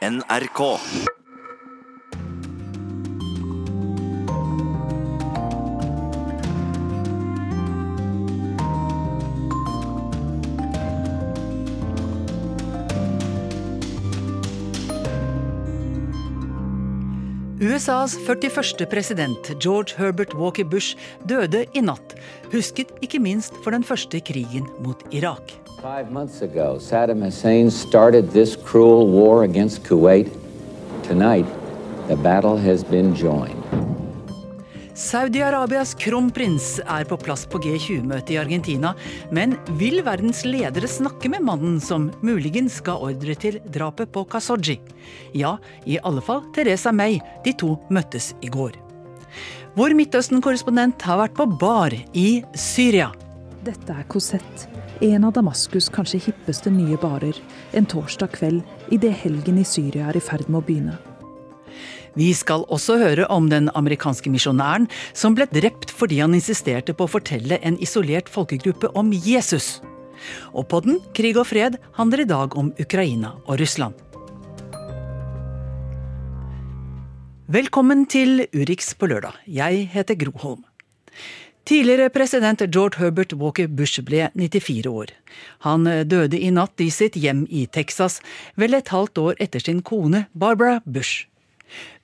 NRK. USAs 41. president, George Herbert Walker Bush, døde i natt. Husket ikke minst for den første krigen mot Irak. Five months ago, Saddam Hussein started this cruel war against Kuwait. Tonight, the battle has been joined. Saudi-Arabias kronprins er på plass på G20-møtet i Argentina. Men vil verdens ledere snakke med mannen som muligens ga ordre til drapet på Khashoggi? Ja, i alle fall Teresa May. De to møttes i går. Vår Midtøsten-korrespondent har vært på bar i Syria. Dette er Cosette, en av Damaskus' kanskje hippeste nye barer. En torsdag kveld idet helgen i Syria er i ferd med å begynne. Vi skal også høre om den amerikanske misjonæren som ble drept fordi han insisterte på å fortelle en isolert folkegruppe om Jesus. Og podden Krig og fred handler i dag om Ukraina og Russland. Velkommen til Urix på lørdag. Jeg heter Gro Holm. Tidligere president George Herbert Walker Bush ble 94 år. Han døde i natt i sitt hjem i Texas, vel et halvt år etter sin kone Barbara Bush.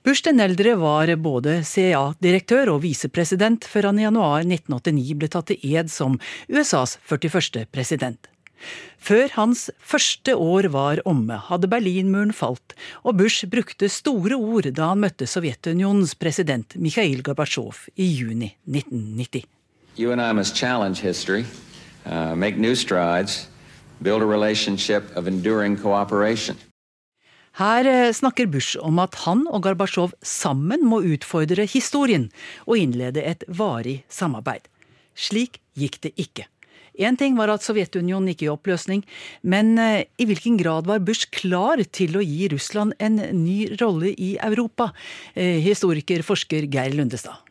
Bush den eldre var både CIA-direktør og visepresident før han i januar 1989 ble tatt til ed som USAs 41. president. Før hans første år var omme, hadde Berlinmuren falt, og Bush brukte store ord da han møtte Sovjetunionens president Mikhail Gorbatsjov i juni 1990. You and I must challenge history, uh, make new strides, build a relationship of enduring cooperation. Her eh, snakker Bush om at han og Gorbatsjov sammen må utfordre historien og innlede et varig samarbeid. Slik gikk det ikke. Én ting var at Sovjetunionen gikk i oppløsning, men eh, i hvilken grad var Bush klar til å gi Russland en ny rolle i Europa? Eh, historiker, forsker Geir Lundestad.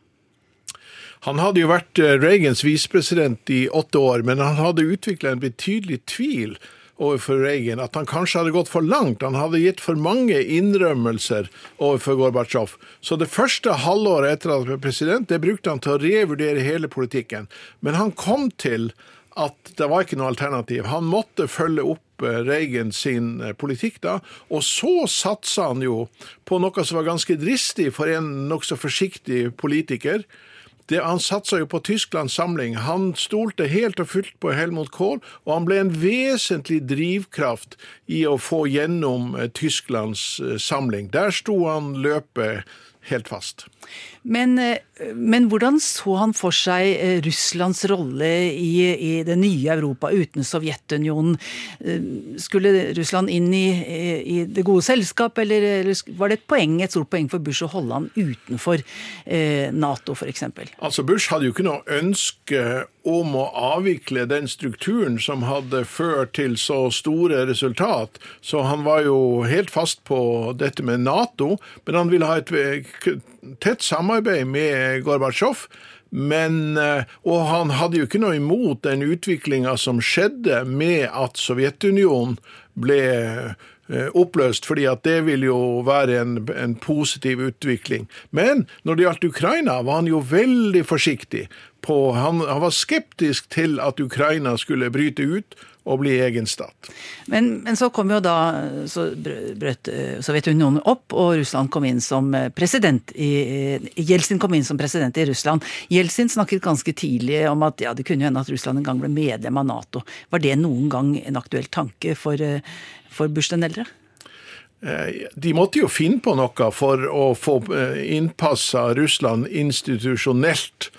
Han hadde jo vært Reagans visepresident i åtte år, men han hadde utvikla en betydelig tvil overfor Reagan at han kanskje hadde gått for langt. Han hadde gitt for mange innrømmelser overfor Gorbatsjov. Så det første halvåret etter at han ble president, det brukte han til å revurdere hele politikken. Men han kom til at det var ikke noe alternativ. Han måtte følge opp eh, Reagan sin eh, politikk da, og så satsa han jo på noe som var ganske dristig for en nokså forsiktig politiker det, han satsa jo på Tysklands samling. Han stolte helt og fullt på Helmut Kohl, og han ble en vesentlig drivkraft i å få gjennom eh, Tysklands eh, samling. Der sto han løpet helt fast. Men, eh, men, hvordan så han for seg eh, Russlands rolle i, i, det nye Europa uten Sovjetunionen? Eh, skulle Russland inn i, i det gode selskap, eller, eller, var det et poeng, et stort poeng for Bush å holde han utenfor eh, Nato f.eks.? Altså Bush hadde jo ikke noe ønske om å avvikle den strukturen som hadde ført til så store resultat, så han var jo helt fast på dette med Nato, men han ville ha et tett samarbeid med Gorbatsjov. Men, eh, og han hadde jo ikke noe imot den utviklinga som skjedde med at Sovjetunionen ble eh, oppløst, fordi at det vil jo være en, en, positiv utvikling. Men når det gjaldt Ukraina, var han jo veldig forsiktig. På, han, han var skeptisk til at Ukraina skulle bryte ut, og bli egen stat. Men, men så kom jo da så brøt eh, Sovjetunionen opp, og Russland kom inn som eh, president i Jeltsin kom inn som president i Russland. Jeltsin snakket ganske tidlig om at ja, det kunne hende at Russland en gang ble medlem av Nato. Var det noen gang en aktuell tanke for, eh, for Bush den eldre? De måtte jo finne på noe for å få innpassa Russland institusjonelt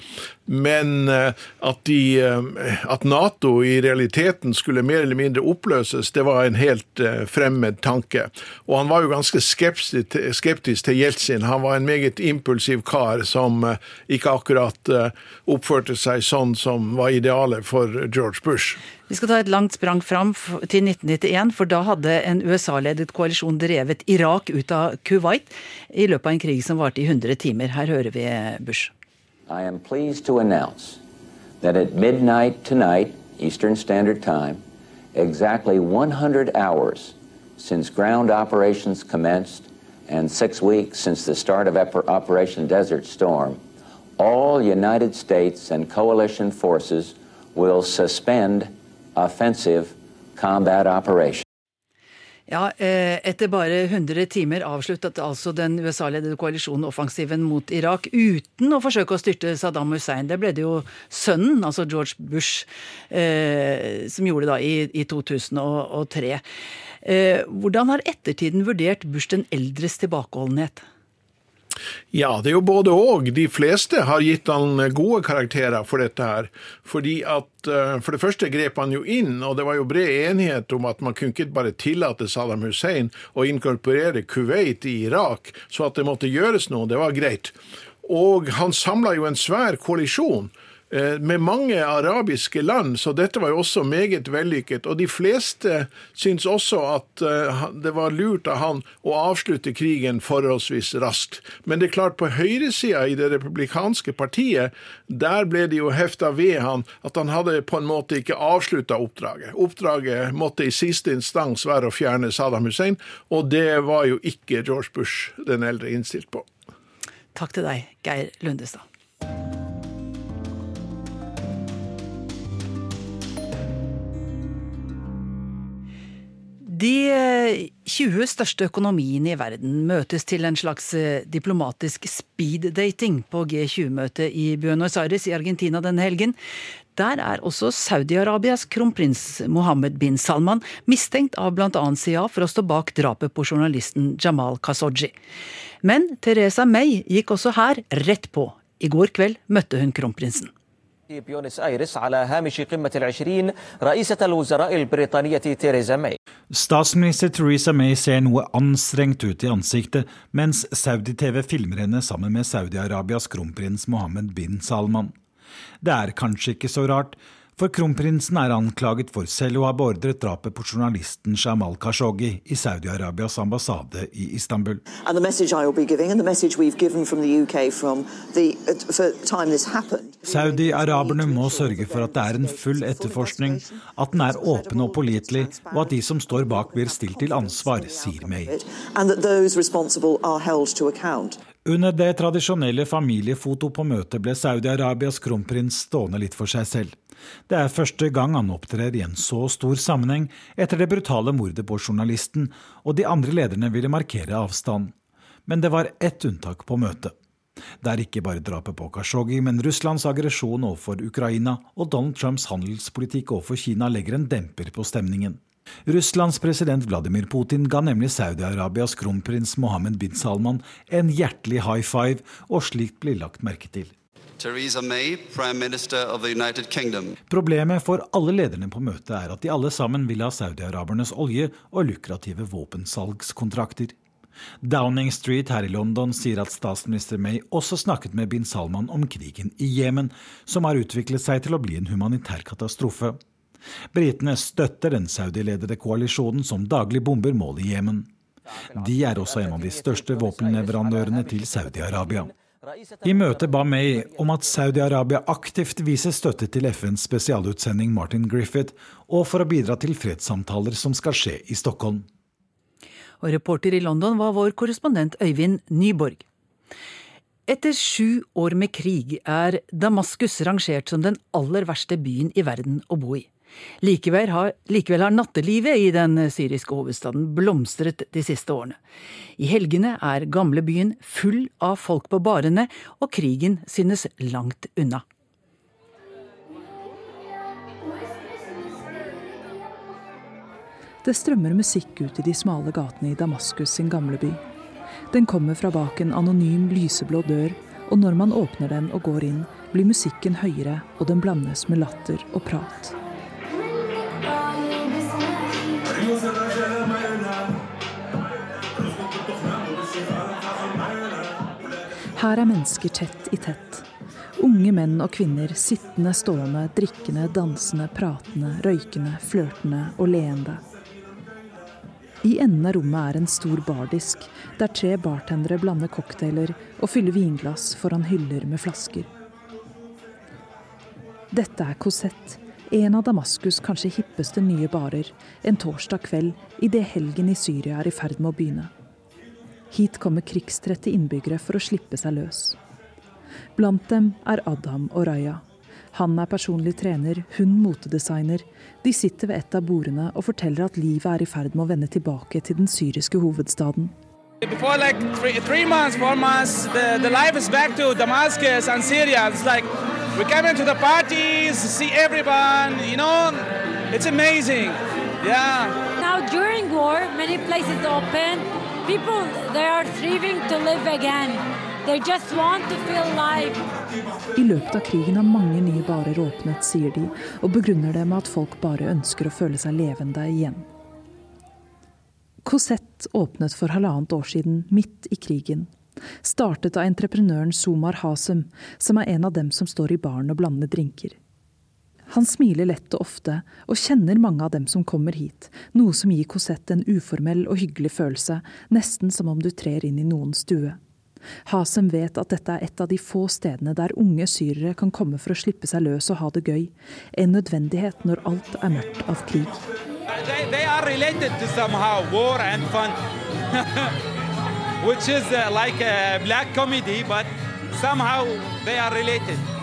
men eh, at, de, eh, at, Nato i realiteten skulle mer eller mindre oppløses, det var en helt eh, fremmed tanke. Og han var jo ganske skeptisk, til Jeltsin. Han var en meget impulsiv kar som ikke akkurat oppførte seg sånn som var idealet for George Bush. Vi skal ta et langt sprang fram til 1991, for da hadde en USA-ledet koalisjon drevet Irak ut av Kuwait i løpet av en krig som varte i 100 timer. Her hører vi Bush. I am pleased to announce that at midnight tonight, Eastern Standard Time, exactly 100 hours since ground operations commenced and six weeks since the start of Operation Desert Storm, all United States and coalition forces will suspend offensive combat operations. Ja, eh, Etter bare 100 timer avsluttet altså den USA-ledede koalisjonen offensiven mot Irak uten å forsøke å styrte Saddam Hussein. Det ble det jo sønnen, altså George Bush, eh, som gjorde da i, i 2003. Eh, hvordan har ettertiden vurdert Bush den eldres tilbakeholdenhet? Ja, det er jo både og. De fleste har gitt han gode karakterer for dette her. Fordi at eh, For det første grep han jo inn, og det var jo bred enighet om at man kunne ikke bare tillate Saddam Hussein å inkorporere Kuwait i Irak, så at det måtte gjøres noe. Det var greit. Og han samla jo en svær koalisjon med mange arabiske land, så dette var jo også meget vellykket. Og de fleste syns også at eh, det var lurt av han å avslutte krigen forholdsvis raskt. Men det er klart, på høyresida i det republikanske partiet, der ble det jo hefta ved han at han hadde på en måte ikke avslutta oppdraget. Oppdraget måtte i siste instans være å fjerne Saddam Hussein, og det var jo ikke George Bush den eldre innstilt på. Takk til deg, Geir Lundestad. De 20 eh, største økonomiene i verden møtes til en slags eh, diplomatisk speed-dating på G20-møtet i Buenos Aires i Argentina denne helgen. Der er også Saudi-Arabias kronprins Mohammed bin Salman mistenkt av bl.a. CIA for å stå bak drapet på journalisten Jamal Khashoggi. Men Teresa May gikk også her rett på. I går kveld møtte hun kronprinsen. بيونس آيرس على هامش قمة العشرين رئيسة الوزراء البريطانية تيريزا ماي Statsminister Theresa May ser noe anstrengt ut i ansiktet mens Saudi-TV filmer henne sammen med Saudi-Arabias kronprins Mohammed bin Salman. Det er kanskje ikke så rart, for kronprinsen er anklaget for selv å ha beordret drapet på journalisten Jamal Khashoggi i Saudi-Arabias ambassade i Istanbul. Saudi-araberne må sørge for at det er en full etterforskning, at den er åpen og pålitelig, og at de som står bak blir stilt til ansvar, sier May. Under det tradisjonelle familiefoto på møtet ble Saudi-Arabias kronprins stående litt for seg selv. Det er første gang han opptrer i en så stor sammenheng etter det brutale mordet på journalisten, og de andre lederne ville markere avstand. Men det var ett unntak på møtet. Det er ikke bare drapet på Khashoggi, men Russlands aggresjon overfor Ukraina og Donald Trumps handelspolitikk overfor Kina legger en demper på stemningen. Russlands president Vladimir Putin ga nemlig Saudi-Arabias kronprins Mohammed bin Salman en hjertelig high five, og slikt blir lagt merke til. May. Problemet for alle lederne på møtet er at de alle sammen vil ha saudi-arabernes olje og lukrative våpensalgskontrakter. Downing Street her i London sier at statsminister May også snakket med bin Salman om krigen i Jemen, som har utviklet seg til å bli en humanitær katastrofe. Britene støtter den saudi-ledede koalisjonen som daglig bomber mål i Jemen. De er også en av de største våpenleverandørene til Saudi-Arabia. I møtet ba May om at Saudi-Arabia aktivt viser støtte til FNs spesialutsending Martin Griffith, og for å bidra til fredssamtaler som skal skje i Stockholm. Og reporter i London var vår korrespondent Øyvind Nyborg. Etter sju år med krig er Damaskus rangert som den aller verste byen i verden å bo i. Likevel har, likevel har nattelivet i den syriske hovedstaden blomstret de siste årene. I helgene er gamlebyen full av folk på barene, og krigen synes langt unna. Det strømmer musikk ut i de smale gatene i Damaskus sin gamle by. Den kommer fra bak en anonym lyseblå dør, og når man åpner den og går inn, blir musikken høyere, og den blandes med latter og prat. Her er mennesker tett i tett. Unge menn og kvinner sittende, stående, drikkende, dansende, pratende, røykende, flørtende og leende. I enden av rommet er en stor bardisk, der tre bartendere blander cocktailer og fyller vinglass foran hyller med flasker. Dette er Cosette, En av Damaskus' kanskje hippeste nye barer en torsdag kveld idet helgen i Syria er i ferd med å begynne. Hit kommer krigstrette innbyggere for å slippe seg løs. Blant dem er Adam og Raya. Han er personlig trener, hun motedesigner. De sitter ved et av bordene og forteller at livet er i ferd med å vende tilbake til den syriske hovedstaden. Before like three, three months, four months, the, the life is back to Damascus and Syria. It's like we come into the parties, see everyone, you know, it's amazing. Yeah. Now during war, many places open. People they are thriving to live again. They just want to feel alive. I løpet av krigen har mange nye barer åpnet, sier de, og begrunner det med at folk bare ønsker å føle seg levende igjen. Cosette åpnet for halvannet år siden, midt i krigen. Startet av entreprenøren Somar Hasem, som er en av dem som står i baren og blander drinker. Han smiler lett og ofte, og kjenner mange av dem som kommer hit, noe som gir Cosette en uformell og hyggelig følelse, nesten som om du trer inn i noens stue. Hasem vet at dette er et av de få stedene der unge syrere kan komme for å slippe seg løs og ha det gøy, en nødvendighet når alt er mørkt av krig. They, they are related to somehow war and fun, which is uh, like a black comedy, but somehow they are related.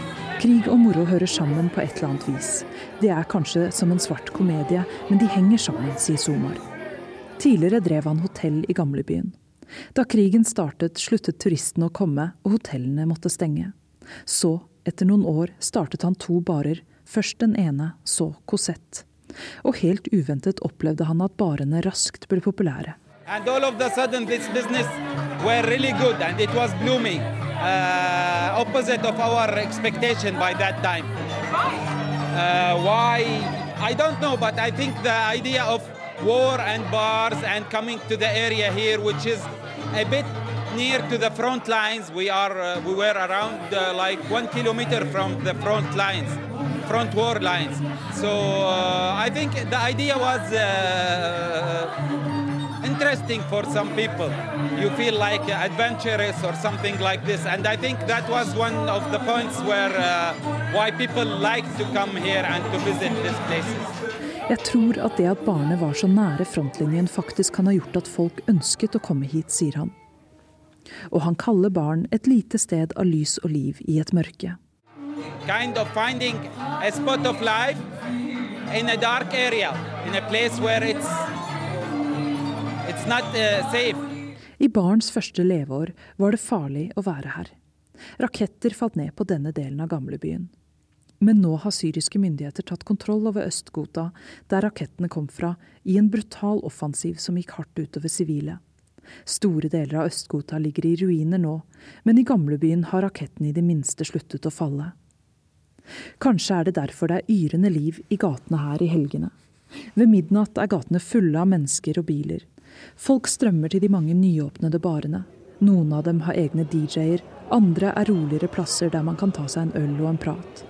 Krig og moro hører sammen på et eller annet vis. Det er kanskje som en svart komedie, men de henger sammen, sier Somar. Tidligere drev han hotell i gamlebyen. Da krigen startet, sluttet turistene å komme, og hotellene måtte stenge. Så, etter noen år, startet han to barer. Først den ene, så Cosette. Og helt uventet opplevde han at barene raskt ble populære. And all of the sudden, this business were really good and it was blooming, uh, opposite of our expectation by that time. Uh, why? I don't know, but I think the idea of war and bars and coming to the area here, which is a bit near to the front lines. We are uh, we were around uh, like one kilometer from the front lines, front war lines. So uh, I think the idea was uh, interesting for some people. You feel like adventurous or something like this, and I think that was one of the points where uh, why people like to come here and to visit these places. Jeg tror at det at barnet var så nære frontlinjen faktisk kan ha gjort at folk ønsket å komme hit, sier han. Og han kaller barn et lite sted av lys og liv i et mørke. Kind of finding a spot of life in a dark area, in a place where it's it's not uh. I barns første leveår var det farlig å være her. Raketter falt ned på denne delen av gamlebyen. Men nå har syriske myndigheter tatt kontroll over Øst-Ghouta, der rakettene kom fra, i en brutal offensiv som gikk hardt utover sivile. Store deler av Øst-Ghouta ligger i ruiner nå, men i gamlebyen har rakettene i det minste sluttet å falle. Kanskje er det derfor det er yrende liv i gatene her i helgene. Ved midnatt er gatene fulle av mennesker og biler. Folk strømmer til de mange nyåpnede barene. Noen av dem har egne DJ-er, andre er roligere plasser der man kan ta seg en øl og en prat.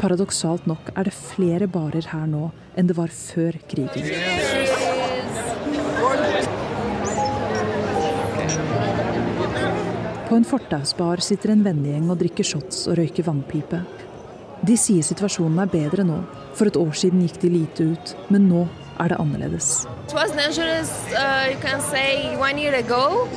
Paradoksalt nok er det flere barer her nå enn det var før krigen. På en fortausbar sitter en vennegjeng og drikker shots og røyker vannpipe. De sier situasjonen er bedre nå. For et år siden gikk de lite ut, men nå er det annerledes. It was dangerous uh, you can say one year ago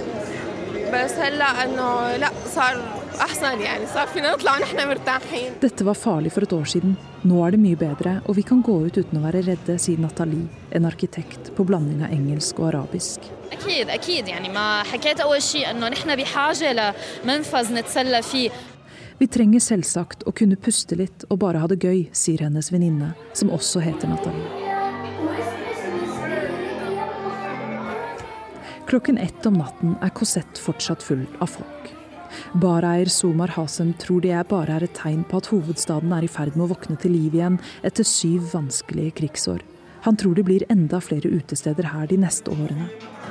بس هلا انه لا صار احسن يعني صار فينا نطلع ونحن مرتاحين Dette var farlig for et år siden. Nå er det mye bedre, og vi kan gå ut uten å være redde, sier Nathalie, en arkitekt på blanding av engelsk og arabisk. اكيد اكيد يعني ما حكيت اول شيء انه نحن بحاجه لمنفذ نتسلى فيه Vi trenger selvsagt å kunne puste litt og bare ha det gøy, sier hennes venninne, som også heter Nathalie. Klokken ett om natten er Cosette fortsatt full av folk. Bareier Somar Hasem tror det bare er et tegn på at hovedstaden er i ferd med å våkne til liv igjen etter syv vanskelige krigsår. Han tror det blir enda flere utesteder her de neste årene.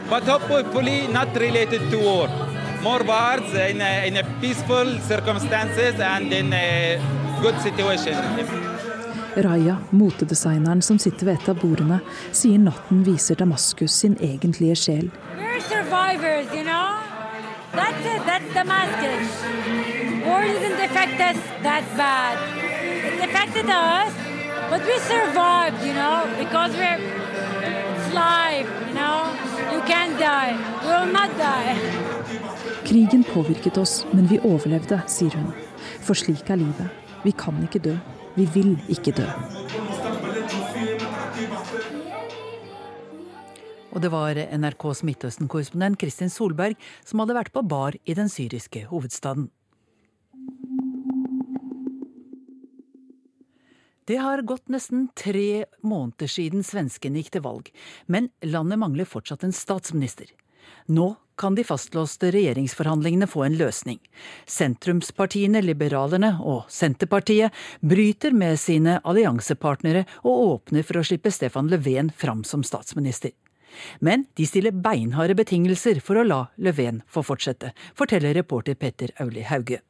But hopefully not related to war. More bars in a, in a peaceful circumstances and in. Raya, motedesigneren som sitter ved et av bordene, sier natten viser Damaskus sin egentlige sjel. You know? That's it, that's Damascus. War didn't affect us that bad. It affected us, But we survived, you know, because we're it's life, you know. You can't die. We will not die. Krigen påvirket oss, men vi overlevde, sier hun. For slik er livet. Vi kan ikke dø. Vi vil ikke dø. Og det var NRKs Midtøsten-korrespondent Kristin Solberg som hadde vært på bar i den syriske hovedstaden. Det har gått nesten tre måneder siden svenskene gikk til valg, men landet mangler fortsatt en statsminister. Nå kan de fastlåste regjeringsforhandlingene få en løsning. Sentrumspartiene Liberalerne og Senterpartiet bryter med sine alliansepartnere og åpner for å slippe Stefan Löfven fram som statsminister. Men de stiller beinharde betingelser for å la Löfven få fortsette, forteller reporter Petter Auli Hauge.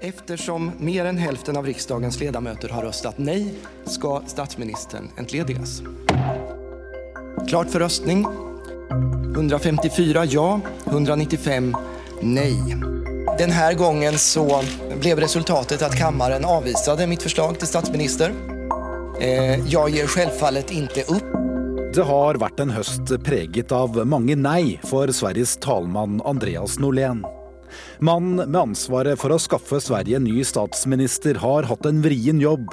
Eftersom mer enn hälften av riksdagens ledamöter har röstat nei, skal statsministeren entledigas. Klart for röstning. 154 ja, 195 nej. Den här gången så blev resultatet att kammaren avvisade mitt förslag till statsminister. Jeg jag ger självfallet inte upp. Det har vært en høst preget av mange nei for Sveriges talmann Andreas Norlén. Mannen med ansvaret for å skaffe Sverige en ny statsminister har hatt en vrien jobb.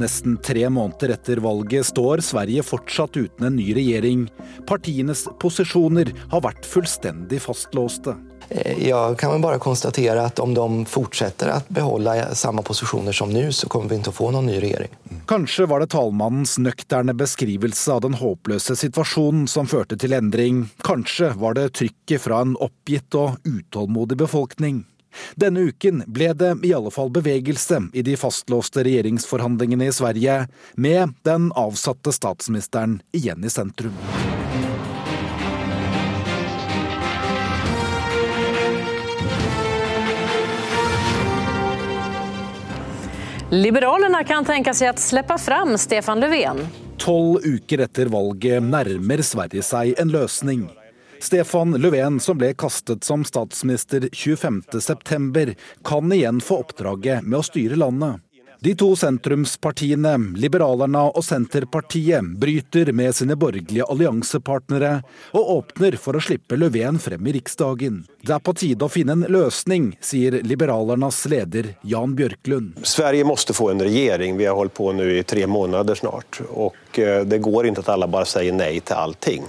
Nesten tre måneder etter valget står Sverige fortsatt uten en ny regjering. Partienes posisjoner har vært fullstendig fastlåste. Jeg kan bare konstatere at om de fortsetter å beholde samme posisjoner som nå, så kommer vi til å få noen ny regjering. Kanskje var det talmannens nøkterne beskrivelse av den håpløse situasjonen som førte til endring. Kanskje var det trykket fra en oppgitt og utålmodig befolkning. Denne uken ble det i alle fall bevegelse i de fastlåste regjeringsforhandlingene i Sverige, med den avsatte statsministeren igjen i sentrum. Liberalerna kan tenke seg å slippe fram Stefan Löfven. Tolv uker etter valget nærmer Sverige seg en løsning. Stefan Löfven, som ble kastet som statsminister 25.9, kan igjen få oppdraget med å styre landet. De to sentrumspartiene, Liberalerne og Senterpartiet, bryter med sine borgerlige alliansepartnere og åpner for å slippe Löfven frem i Riksdagen. Det er på tide å finne en løsning, sier Liberalernas leder Jan Bjørklund. Sverige måtte få en regjering. Vi har holdt på nå i tre måneder snart. Och eh, det går ikke at alle bare sier nei til allting.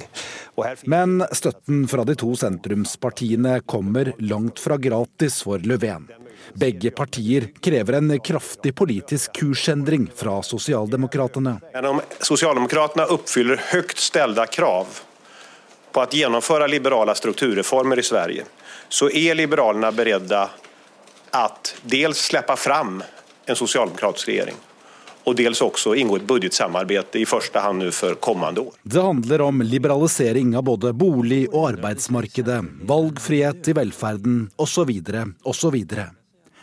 Men støtten fra de to sentrumspartiene kommer langt fra gratis for Löfven. Begge partier krever en kraftig politisk kursendring fra Sosialdemokratene. Men om Sosialdemokratene oppfyller høyt stilte krav på å gjennomføre liberale strukturreformer i Sverige så er liberalene beredda att dels slippe fram en sosialdemokratisk regering och dels också ingå ett budgetsamarbete i första hand nu för kommande år. Det handler om liberalisering av både bolig- og arbeidsmarkedet, valgfrihet i velferden osv. osv.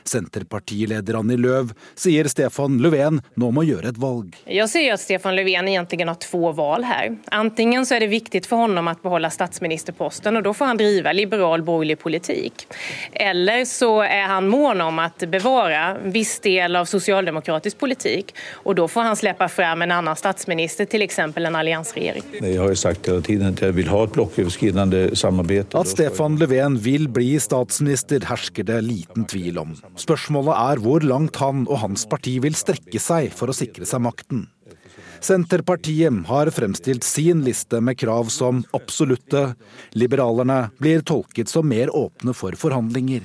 Senterpartileder Annie Løv sier Stefan Löfven nå må gjøre et valg. Jeg ser at Stefan Löfven egentlig har to val her. Antingen så är det viktig for ham å beholde statsministerposten og da får han drive liberal borgerlig politikk. Eller så er han mån om å bevare en viss del av sosialdemokratisk politikk, og da får han slippe fram en annen statsminister, f.eks. exempel en alliansregering. Jeg har jo sagt hele tiden at jeg vil ha et blokkoverskridende samarbeid. At Stefan Löfven vil bli statsminister, hersker det liten tvil om. Spørsmålet er hvor langt han og hans parti vil strekke seg for å sikre seg makten. Senterpartiet har fremstilt sin liste med krav som absolutte. Liberalerne blir tolket som mer åpne for forhandlinger.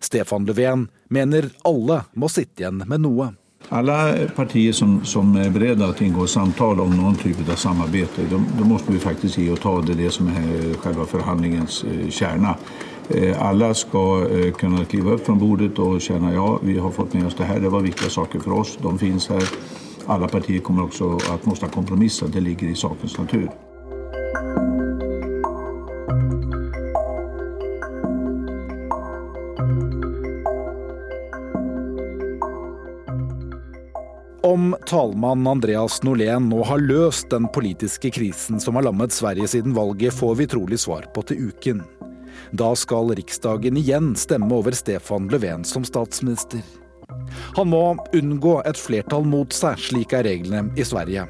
Stefan Löfven mener alle må sitte igjen med noe. Alle partier som, som er beredda til å inngå samtale om noen type av samarbeid, da må vi faktisk gi og ta. Det det som er selve forhandlingens eh, kjerne. Eh, Alle skal eh, kunne klive opp fra bordet og kjenne ja, vi har fått med oss det her. Det var viktige saker for oss. De finnes her. Alle partier kommer også at måtte kompromisse. Det ligger i sakens natur. Om talmann Andreas Norlén nå har løst den politiske krisen som har lammet Sverige siden valget, får vi trolig svar på til uken. Da skal Riksdagen igjen stemme over Stefan Löfven som statsminister. Han må unngå et flertall mot seg, slik er reglene i Sverige.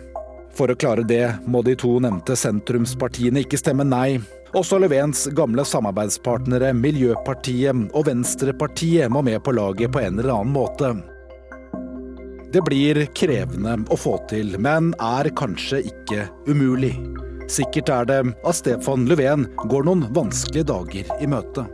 For å klare det må de to nevnte sentrumspartiene ikke stemme nei. Også Löfvens gamle samarbeidspartnere Miljøpartiet og Venstrepartiet må med på laget på en eller annen måte. Det blir krevende å få til, men er kanskje ikke umulig. Sikkert er det at Stefan Löfven går noen vanskelige dager i møte.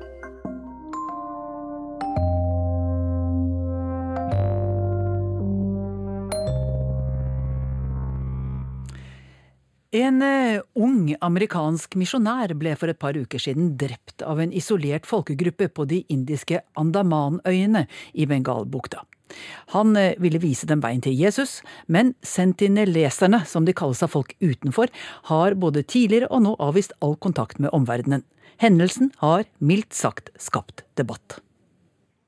En uh, ung amerikansk misjonær ble for et par uker siden drept av en isolert folkegruppe på de indiske Andamanøyene i Bengalbukta. Han uh, ville vise dem veien til Jesus, men sentineleserne, som de kalles av folk utenfor, har både tidligere og nå avvist all kontakt med omverdenen. Hendelsen har mildt sagt skapt debatt.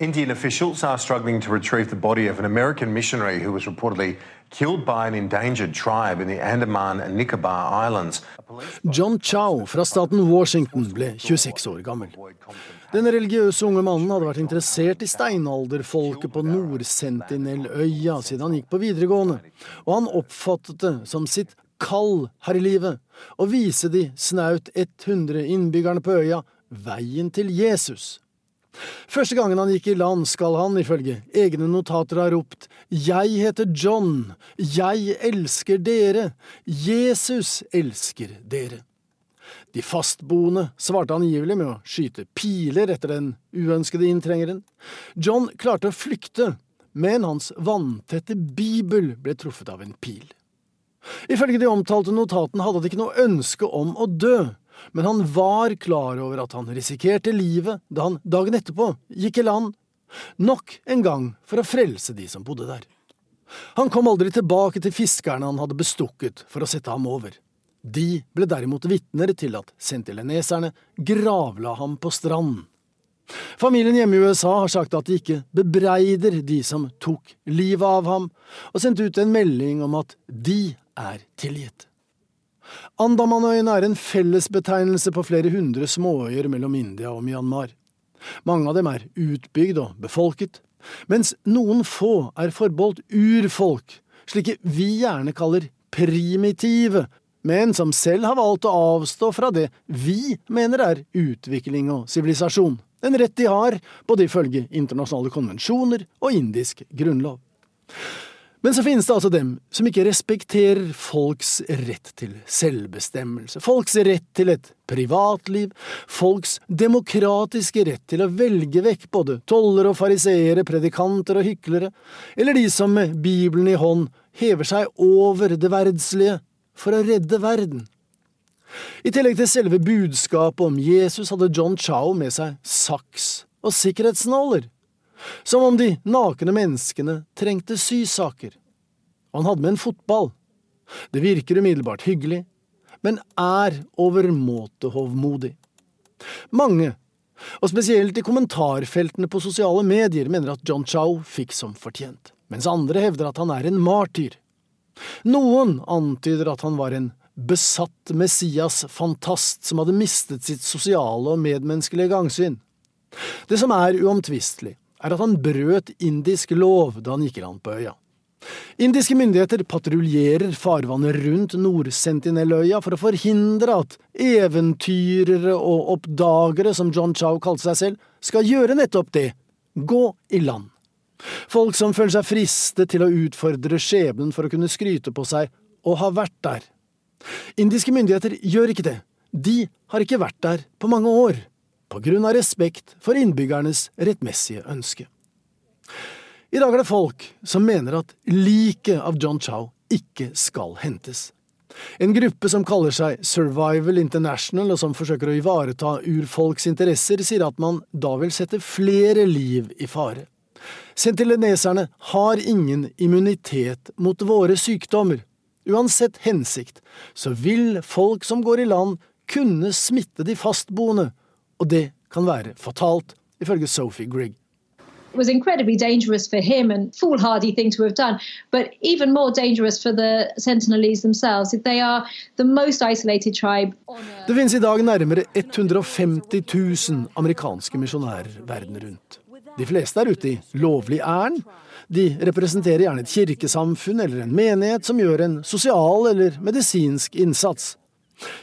Indian officials are struggling to retrieve the body of an American missionary who was reportedly killed by an endangered tribe in the Andaman and Nicobar Islands. John Chow fra staten Washington ble 26 år gammel. Den religiøse unge mannen hadde vært interessert i steinalderfolket på Nord-Sentinel-øya siden han gikk på videregående, og han oppfattet det som sitt kall her i livet å vise de snaut 100 innbyggerne på øya veien til Jesus. Første gangen han gikk i land, skal han, ifølge egne notater, ha ropt Jeg heter John, jeg elsker dere, Jesus elsker dere. De fastboende svarte angivelig med å skyte piler etter den uønskede inntrengeren. John klarte å flykte, men hans vanntette bibel ble truffet av en pil. Ifølge de omtalte notatene hadde han ikke noe ønske om å dø, men han var klar over at han risikerte livet da han dagen etterpå gikk i land, nok en gang for å frelse de som bodde der. Han kom aldri tilbake til fiskerne han hadde bestukket for å sette ham over. De ble derimot vitner til at sentileneserne gravla ham på stranden. Familien hjemme i USA har sagt at de ikke bebreider de som tok livet av ham, og sendt ut en melding om at de er tilgitt. Andamanøyene er en fellesbetegnelse på flere hundre småøyer mellom India og Myanmar. Mange av dem er utbygd og befolket, mens noen få er forbeholdt urfolk, slike vi gjerne kaller primitive, men som selv har valgt å avstå fra det vi mener er utvikling og sivilisasjon, en rett de har, både ifølge internasjonale konvensjoner og indisk grunnlov. Men så finnes det altså dem som ikke respekterer folks rett til selvbestemmelse, folks rett til et privatliv, folks demokratiske rett til å velge vekk både tollere og fariseere, predikanter og hyklere, eller de som med Bibelen i hånd hever seg over det verdslige for å redde verden. I tillegg til selve budskapet om Jesus hadde John Chau med seg saks og sikkerhetsnåler. Som om de nakne menneskene trengte sysaker. Og han hadde med en fotball. Det virker umiddelbart hyggelig, men er overmåte hovmodig. Mange, og spesielt i kommentarfeltene på sosiale medier, mener at John Chow fikk som fortjent, mens andre hevder at han er en martyr. Noen antyder at han var en besatt Messias-fantast som hadde mistet sitt sosiale og medmenneskelige gangsyn. Det som er uomtvistelig, er at han brøt indisk lov da han gikk i land på øya. Indiske myndigheter patruljerer farvannet rundt Nord-Sentinelløya for å forhindre at eventyrere og oppdagere, som John Chow kalte seg selv, skal gjøre nettopp det – gå i land. Folk som føler seg fristet til å utfordre skjebnen for å kunne skryte på seg å ha vært der. Indiske myndigheter gjør ikke det. De har ikke vært der på mange år på grunn av respekt for innbyggernes rettmessige ønske. I dag er det folk som mener at liket av John Chow ikke skal hentes. En gruppe som kaller seg Survival International, og som forsøker å ivareta urfolks interesser, sier at man da vil sette flere liv i fare. Sentileneserne har ingen immunitet mot våre sykdommer. Uansett hensikt, så vil folk som går i land, kunne smitte de fastboende, og det kan være fatalt, ifølge Sophie Grigg. It was incredibly dangerous for him and foolhardy thing to have done, but even more dangerous for the Sentinelese themselves. They are the most isolated tribe. Det finnes i dag nærmere 150 000 amerikanske misjonærer verden rundt. De fleste er ute i lovlig ærend. De representerer gjerne et kirkesamfunn eller en menighet som gjør en sosial eller medisinsk innsats.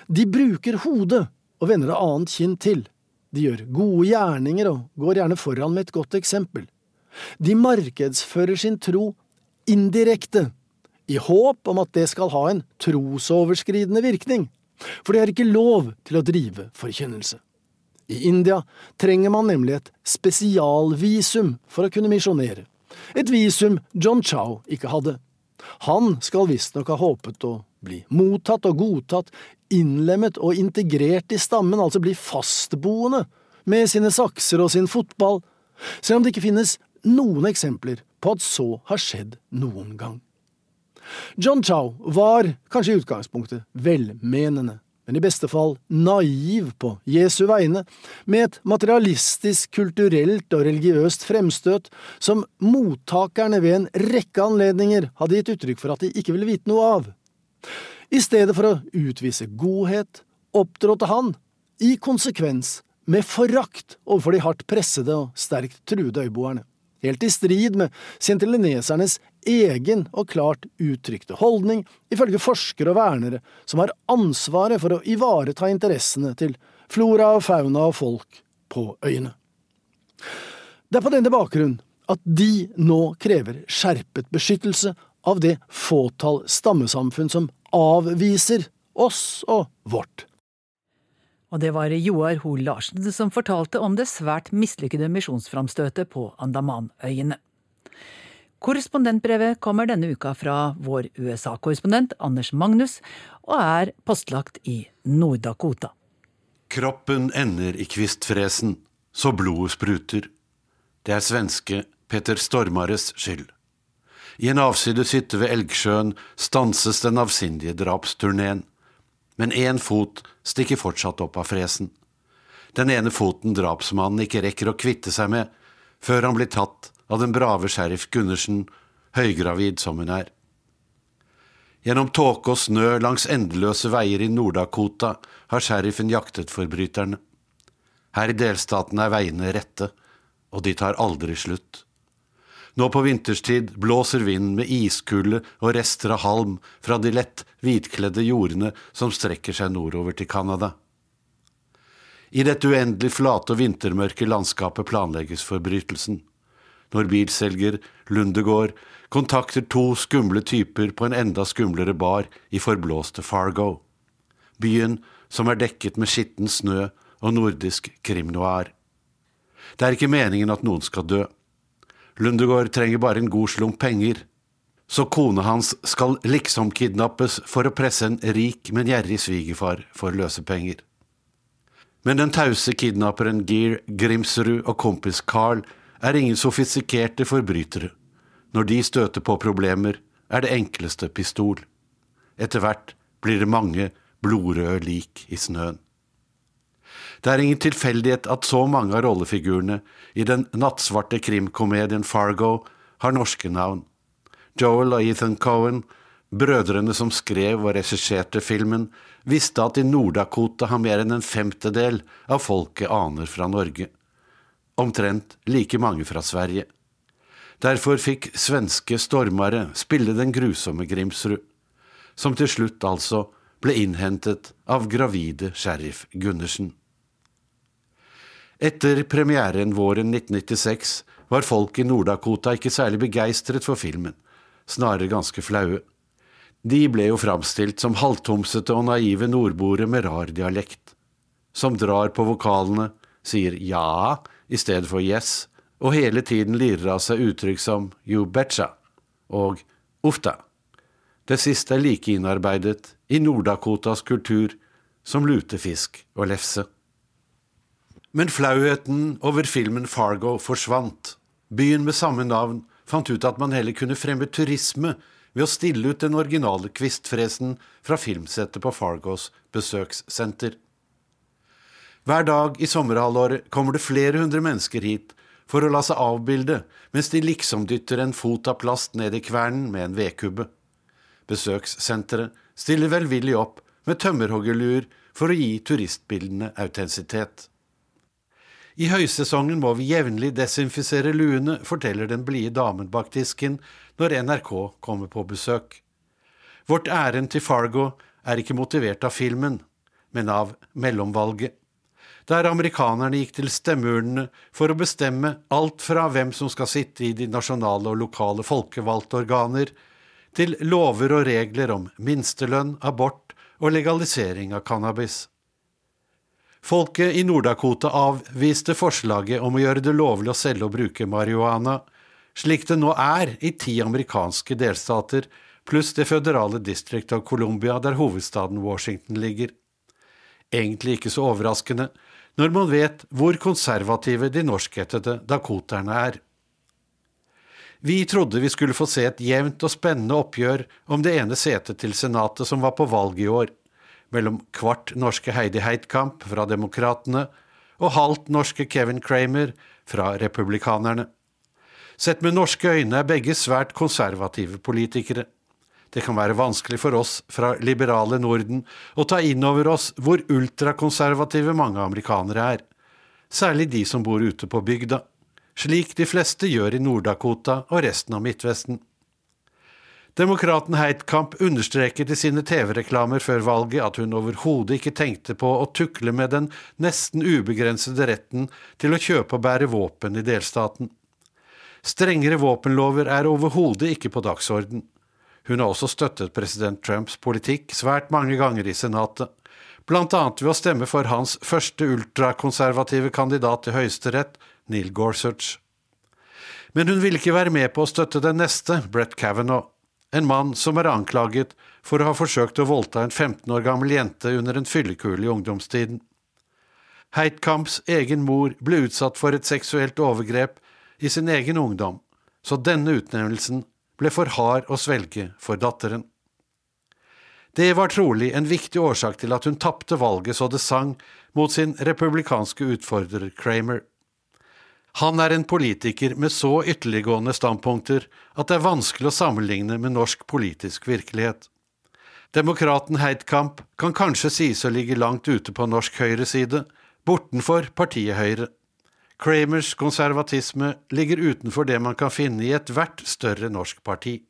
De bruker hodet og vender det annet kinn til. De gjør gode gjerninger og går gjerne foran med et godt eksempel. De markedsfører sin tro indirekte, i håp om at det skal ha en trosoverskridende virkning, for det er ikke lov til å drive forkynnelse. I India trenger man nemlig et spesialvisum for å kunne misjonere, et visum John Chow ikke hadde. Han skal visstnok ha håpet å bli mottatt og godtatt, innlemmet og integrert i stammen, altså bli fastboende, med sine sakser og sin fotball, selv om det ikke finnes noen eksempler på at så har skjedd noen gang. John Chow var kanskje i utgangspunktet velmenende, men i beste fall naiv på Jesu vegne, med et materialistisk, kulturelt og religiøst fremstøt som mottakerne ved en rekke anledninger hadde gitt uttrykk for at de ikke ville vite noe av. I stedet for å utvise godhet, opptrådte han, i konsekvens, med forakt overfor de hardt pressede og sterkt truede øyboerne helt i strid med sintelinesernes egen og klart uttrykte holdning, ifølge forskere og vernere som har ansvaret for å ivareta interessene til flora og fauna og folk på øyene. Det er på denne bakgrunn at de nå krever skjerpet beskyttelse av det fåtall stammesamfunn som avviser oss og vårt og det var Joar Hoel Larsen som fortalte om det svært mislykkede misjonsframstøtet på Andamanøyene. Korrespondentbrevet kommer denne uka fra vår USA-korrespondent Anders Magnus, og er postlagt i Nord-Dakota. Kroppen ender i kvistfresen, så blodet spruter. Det er svenske Peter Stormares skyld. I en avsides hytte ved Elgsjøen stanses den avsindige drapsturneen men én fot stikker fortsatt opp av fresen. Den ene foten drapsmannen ikke rekker å kvitte seg med før han blir tatt av den brave sheriff Gundersen, høygravid som hun er. Gjennom tåke og snø langs endeløse veier i Nord-Dakota har sheriffen jaktet forbryterne. Her i delstaten er veiene rette, og de tar aldri slutt. Nå på vinterstid blåser vinden med iskulde og rester av halm fra de lett hvitkledde jordene som strekker seg nordover til Canada. I dette uendelig flate og vintermørke landskapet planlegges forbrytelsen. Når bilselger Lundegård kontakter to skumle typer på en enda skumlere bar i forblåste Fargo. Byen som er dekket med skitten snø og nordisk krimnoir. Det er ikke meningen at noen skal dø. Lundegård trenger bare en god slump penger. Så kona hans skal liksom kidnappes for å presse en rik, men gjerrig svigerfar for løsepenger. Men den tause kidnapperen Geir Grimsrud og kompis Carl er ingen sofistikerte forbrytere. Når de støter på problemer, er det enkleste pistol. Etter hvert blir det mange blodrøde lik i snøen. Det er ingen tilfeldighet at så mange av rollefigurene i den nattsvarte krimkomedien Fargo har norske navn. Joel og Ethan Cohen, brødrene som skrev og regisserte filmen, visste at i Nord-Dakota har mer enn en femtedel av folket aner fra Norge. Omtrent like mange fra Sverige. Derfor fikk svenske stormere spille den grusomme Grimsrud, som til slutt altså ble innhentet av gravide sheriff Gundersen. Etter premieren våren 1996 var folk i Nord-Dakota ikke særlig begeistret for filmen, snarere ganske flaue. De ble jo framstilt som halvtomsete og naive nordboere med rar dialekt, som drar på vokalene, sier ja i stedet for yes, og hele tiden lirer av seg uttrykk som you betcha og ofta. Det siste er like innarbeidet i Nord-Dakotas kultur som lutefisk og lefse. Men flauheten over filmen Fargo forsvant. Byen med samme navn fant ut at man heller kunne fremme turisme ved å stille ut den originale kvistfresen fra filmsettet på Fargos besøkssenter. Hver dag i sommerhalvåret kommer det flere hundre mennesker hit for å la seg avbilde mens de liksom dytter en fot av plast ned i kvernen med en vedkubbe. Besøkssenteret stiller velvillig opp med tømmerhoggerluer for å gi turistbildene autentisitet. I høysesongen må vi jevnlig desinfisere luene, forteller den blide damen bak disken når NRK kommer på besøk. Vårt ærend til Fargo er ikke motivert av filmen, men av mellomvalget. Der amerikanerne gikk til stemmeurnene for å bestemme alt fra hvem som skal sitte i de nasjonale og lokale folkevalgte organer, til lover og regler om minstelønn, abort og legalisering av cannabis. Folket i Nord-Dakota avviste forslaget om å gjøre det lovlig å selge og bruke marihuana, slik det nå er i ti amerikanske delstater, pluss det føderale District of Columbia, der hovedstaden Washington ligger. Egentlig ikke så overraskende, når man vet hvor konservative de norskættede dakoterne er. Vi trodde vi skulle få se et jevnt og spennende oppgjør om det ene setet til Senatet som var på valg i år mellom kvart norske Heidi Heitkamp fra Demokratene og halvt norske Kevin Kramer fra Republikanerne. Sett med norske øyne er begge svært konservative politikere. Det kan være vanskelig for oss fra liberale Norden å ta inn over oss hvor ultrakonservative mange amerikanere er, særlig de som bor ute på bygda, slik de fleste gjør i Nord-Dakota og resten av Midtvesten. Demokraten Heitkamp understreket i sine TV-reklamer før valget at hun overhodet ikke tenkte på å tukle med den nesten ubegrensede retten til å kjøpe og bære våpen i delstaten. Strengere våpenlover er overhodet ikke på dagsorden. Hun har også støttet president Trumps politikk svært mange ganger i Senatet, blant annet ved å stemme for hans første ultrakonservative kandidat til Høyesterett, Neil Gorsuch. Men hun ville ikke være med på å støtte den neste, Brett Kavanaugh en mann som er anklaget for å ha forsøkt å voldta en 15 år gammel jente under en fyllekule i ungdomstiden. Heitkamps egen mor ble utsatt for et seksuelt overgrep i sin egen ungdom, så denne utnevnelsen ble for hard å svelge for datteren. Det var trolig en viktig årsak til at hun tapte valget så det sang mot sin republikanske utfordrer Kramer. Han er en politiker med så ytterliggående standpunkter at det er vanskelig å sammenligne med norsk politisk virkelighet. Demokraten Heidkamp kan kanskje sies å ligge langt ute på norsk høyreside, bortenfor partiet Høyre. Kramers konservatisme ligger utenfor det man kan finne i ethvert større norsk parti.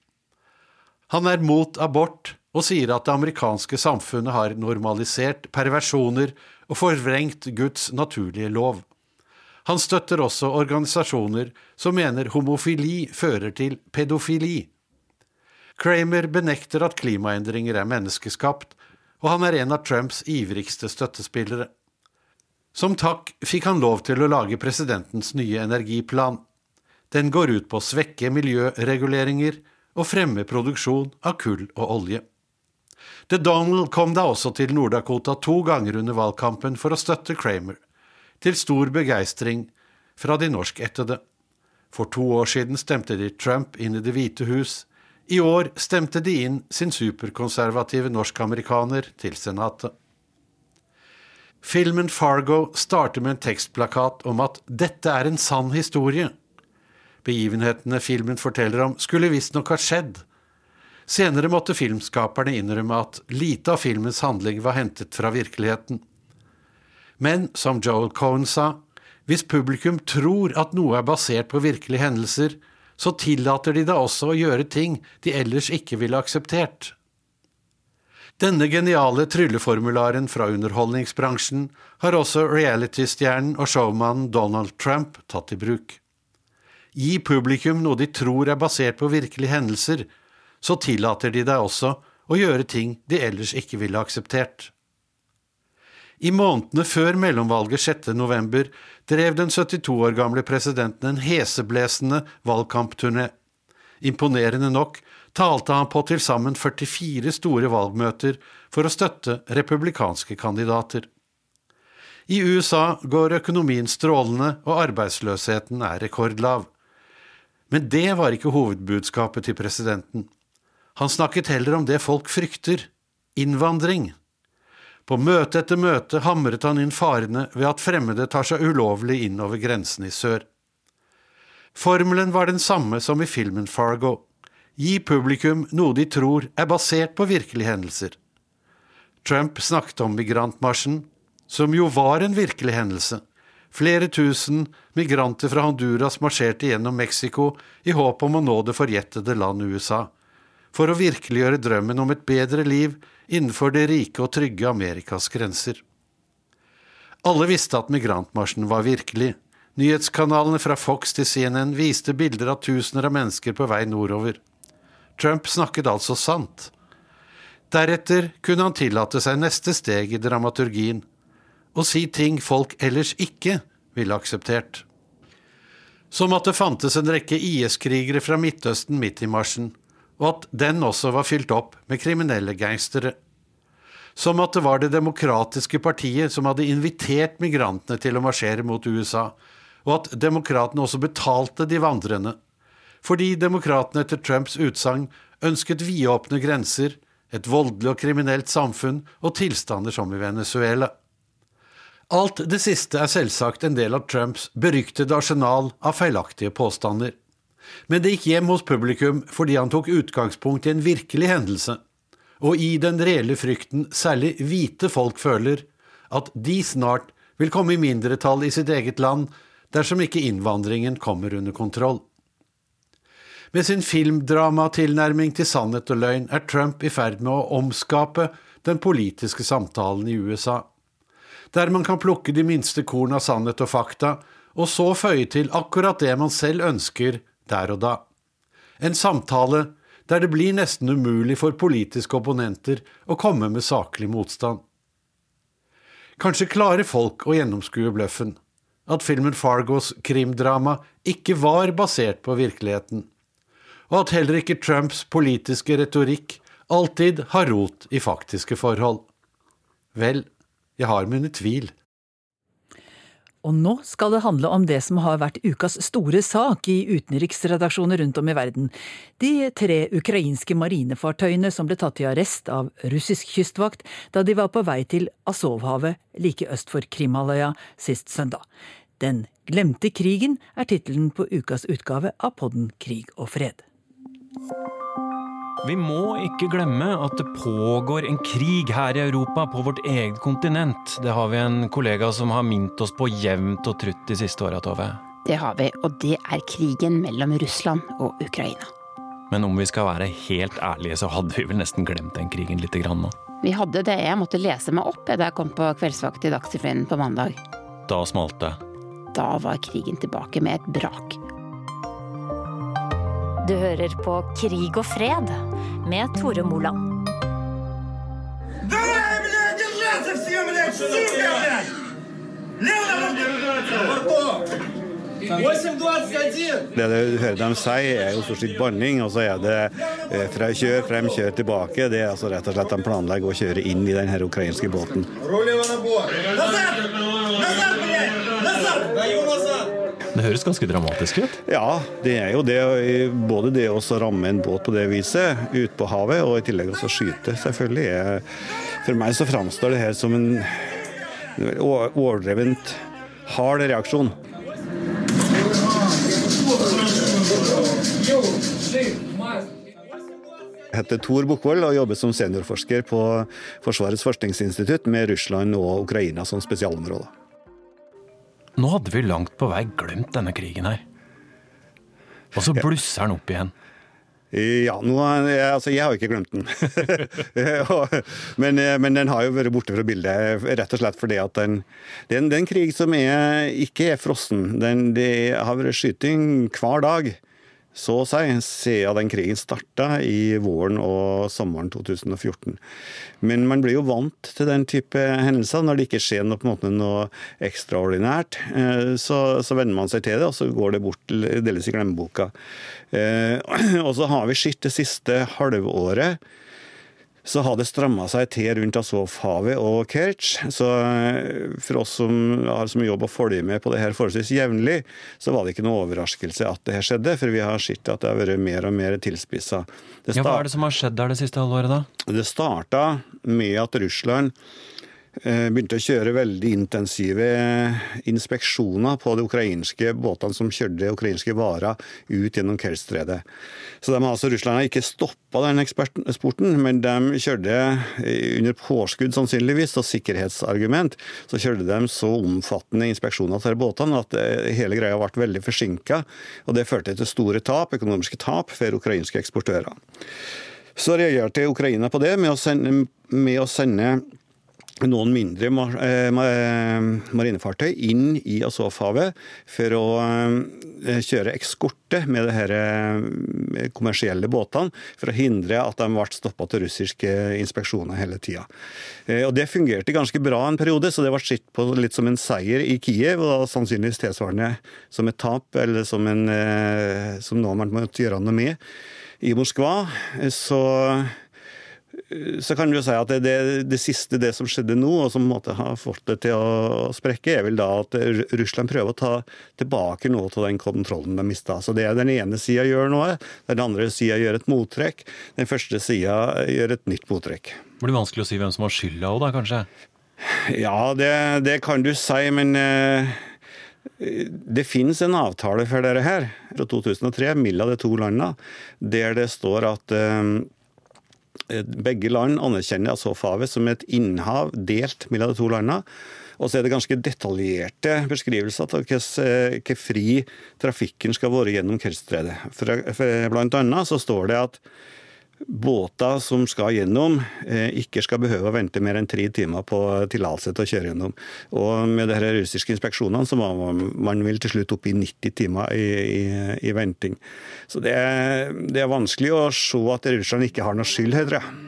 Han er mot abort og sier at det amerikanske samfunnet har normalisert perversjoner og forvrengt Guds naturlige lov. Han støtter også organisasjoner som mener homofili fører til pedofili. Kramer benekter at klimaendringer er menneskeskapt, og han er en av Trumps ivrigste støttespillere. Som takk fikk han lov til å lage presidentens nye energiplan. Den går ut på å svekke miljøreguleringer og fremme produksjon av kull og olje. The Donald kom da også til Nord-Dakota to ganger under valgkampen for å støtte Kramer til stor begeistring fra de norskættede. For to år siden stemte de Trump inn i Det hvite hus. I år stemte de inn sin superkonservative norsk-amerikaner til Senatet. Filmen Fargo starter med en tekstplakat om at 'dette er en sann historie'. Begivenhetene filmen forteller om, skulle visstnok ha skjedd. Senere måtte filmskaperne innrømme at lite av filmens handling var hentet fra virkeligheten. Men som Joel Cohen sa, hvis publikum tror at noe er basert på virkelige hendelser, så tillater de da også å gjøre ting de ellers ikke ville akseptert. Denne geniale trylleformularen fra underholdningsbransjen har også reality-stjernen og showmannen Donald Trump tatt i bruk. Gi publikum noe de tror er basert på virkelige hendelser, så tillater de deg også å gjøre ting de ellers ikke ville akseptert. I månedene før mellomvalget 6.11 drev den 72 år gamle presidenten en heseblesende valgkampturné. Imponerende nok talte han på til sammen 44 store valgmøter for å støtte republikanske kandidater. I USA går økonomien strålende, og arbeidsløsheten er rekordlav. Men det var ikke hovedbudskapet til presidenten. Han snakket heller om det folk frykter innvandring. På møte etter møte hamret han inn farene ved at fremmede tar seg ulovlig inn over grensen i sør. Formelen var den samme som i filmen Fargo. Gi publikum noe de tror er basert på virkelige hendelser. Trump snakket om migrantmarsjen, som jo var en virkelig hendelse, Flere tusen migranter fra Honduras marsjerte gjennom Mexico i håp om å nå det forjettede land USA, for å virkeliggjøre drømmen om et bedre liv innenfor det rike og trygge Amerikas grenser. Alle visste at migrantmarsjen var virkelig. Nyhetskanalene fra Fox til CNN viste bilder av tusener av mennesker på vei nordover. Trump snakket altså sant. Deretter kunne han tillate seg neste steg i dramaturgien å si ting folk ellers ikke ville akseptert. Som at det fantes en rekke IS-krigere fra Midtøsten midt i marsjen, og at den også var fylt opp med kriminelle gangstere. Som at det var Det demokratiske partiet som hadde invitert migrantene til å marsjere mot USA, og at demokratene også betalte de vandrende. Fordi demokratene etter Trumps utsagn ønsket vidåpne grenser, et voldelig og kriminelt samfunn og tilstander som i Venezuela. Alt det siste er selvsagt en del av Trumps beryktede arsenal av feilaktige påstander. Men det gikk hjem hos publikum fordi han tok utgangspunkt i en virkelig hendelse, og i den reelle frykten særlig hvite folk føler, at de snart vil komme i mindretall i sitt eget land dersom ikke innvandringen kommer under kontroll. Med sin filmdramatilnærming til sannhet og løgn er Trump i ferd med å omskape den politiske samtalen i USA der man kan plukke de minste korn av sannhet og fakta, og så føye til akkurat det man selv ønsker der og da. En samtale der det blir nesten umulig for politiske opponenter å komme med saklig motstand. Kanskje klarer folk å gjennomskue bløffen, at filmen Fargos krimdrama ikke var basert på virkeligheten, og at heller ikke Trumps politiske retorikk alltid har rot i faktiske forhold. Vel, jeg har mine tvil. Og nå skal det handle om det som har vært ukas store sak i utenriksredaksjoner rundt om i verden. De tre ukrainske marinefartøyene som ble tatt i arrest av russisk kystvakt da de var på vei til Asovhavet like øst for Krimhalvøya sist søndag. Den glemte krigen er tittelen på ukas utgave av podden Krig og fred. Vi må ikke glemme at det pågår en krig her i Europa, på vårt eget kontinent. Det har vi en kollega som har mint oss på jevnt og trutt de siste åra, Tove. Det har vi, og det er krigen mellom Russland og Ukraina. Men om vi skal være helt ærlige, så hadde vi vel nesten glemt den krigen lite grann nå. Vi hadde det. Jeg måtte lese meg opp da jeg kom på kveldsvakt i Dagsrevyen på mandag. Da smalt det. Da var krigen tilbake med et brak. Du hører på Krig og fred med Tore Moland. Det. Du hører dem si, er jo stort sett banning, og så er det eh, fra kjør frem, kjør tilbake. Det er altså rett og slett de planlegger å kjøre inn i denne ukrainske båten. Det høres ganske dramatisk ut? Ja, det er jo det. Både det å ramme en båt på det viset ute på havet, og i tillegg også skyte, selvfølgelig. For meg så framstår det her som en overdrevent hard reaksjon. Jeg heter Tor Bukkvold og jobber som seniorforsker på Forsvarets forskningsinstitutt med Russland og Ukraina som spesialområder. Nå hadde vi langt på vei glemt denne krigen her. Og så blusser den opp igjen. Ja, nå, altså jeg har jo ikke glemt den. men, men, den har jo vært borte fra bildet, rett og slett fordi at den, det, er en krig som er, ikke er frossen. Den, det har vært skyting hver dag så å si, siden den krigen starta i våren og sommeren 2014. Men man blir jo vant til den type hendelser. Når det ikke skjer noe, på en måte, noe ekstraordinært, eh, så, så venner man seg til det, og så går det bort delvis i glemmeboka. Eh, og så har vi sett det siste halvåret så har det stramma seg til rundt Azovhavet og Kertsj. Så eh, for oss som har som jobb å følge med på det her forholdsvis jevnlig, så var det ikke noe overraskelse at det her skjedde, for vi har sett at det har vært mer og mer tilspissa. Ja, hva er det som har skjedd der det siste halvåret, da? Det starta med at Russland begynte å kjøre veldig intensive inspeksjoner på de ukrainske båtene som kjørte ukrainske varer ut gjennom Kerstredet. Så de, altså, Russland har ikke stoppa den eksporten, men de kjørte under påskudd sannsynligvis, og sikkerhetsargument, så kjørte de så omfattende inspeksjoner til båtene at eh, hele greia ble veldig forsinka. Og det førte til store tap, økonomiske tap for ukrainske eksportører. Så reagerte Ukraina på det med å sende, med å sende noen mindre eh, marinefartøy inn i Azovhavet for å eh, kjøre ekskorte med de eh, kommersielle båtene, for å hindre at de ble stoppa til russiske inspeksjoner hele tida. Det fungerte ganske bra en periode, så det ble sett på litt som en seier i Kiev, og sannsynligvis tilsvarende som et tap, eller som, en, som noe man måtte gjøre noe med i Moskva. Så så kan du jo si at det, det, det, siste, det som skjedde nå, og som måtte ha fått det til å sprekke, er vel da at Russland prøver å ta tilbake noe av den kontrollen de mista. Så det er den ene sida gjør noe, den andre sida gjør et mottrekk, den første sida gjør et nytt mottrekk. Det blir vanskelig å si hvem som har skylda òg, da, kanskje? Ja, det, det, kan du si, men eh, det finnes en avtale for dere her, fra 2003, mellom de to landene, der det står at eh, begge land anerkjenner Azov-havet som et innhav delt mellom de to landene. Og så er det ganske detaljerte beskrivelser av hvor fri trafikken skal være gjennom Kerstredet. Blant annet så står det at båter som skal gjennom, eh, ikke skal behøve å vente mer enn tre timer på tillatelse til å kjøre gjennom. Og med de russiske inspeksjonene så var man vil til slutt opp i 90 timer i, i, i venting. Så det er, det er, vanskelig å se at Russland ikke har noe skyld her, tror.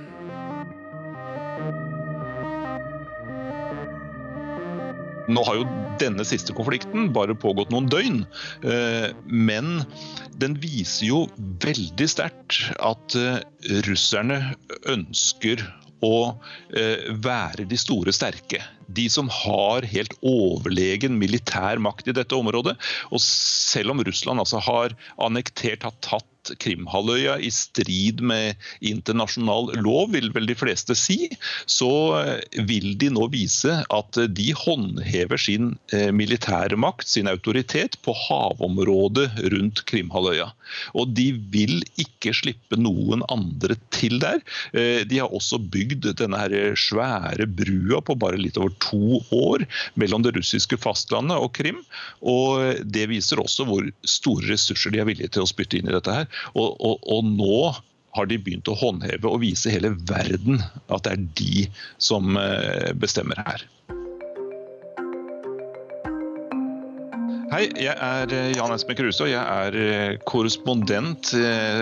Nå har jo denne siste konflikten bare pågått noen døgn, eh, men den viser jo veldig sterkt at eh, russerne ønsker å eh, være de store sterke. De som har helt overlegen militær makt i dette området. Og selv om Russland altså har annektert, har tatt Krimhalvøya i strid med internasjonal lov, vil vel de fleste si, så eh, vil de nå vise at de håndhever sin militærmakt, militære makt, sin autoritet, på havområdet rundt Krimhalvøya. Og de vil ikke slippe noen andre til der. Eh, de har også bygd denne her svære brua på bare litt over to år mellom det russiske fastlandet og Krim. Og det viser også hvor store ressurser de er villige til å spytte inn i dette her. Og, og, og nå har de begynt å håndheve og vise hele verden at det er de som eh, bestemmer her. Hei, jeg er eh, Jan Espen Kruse, og jeg er eh, korrespondent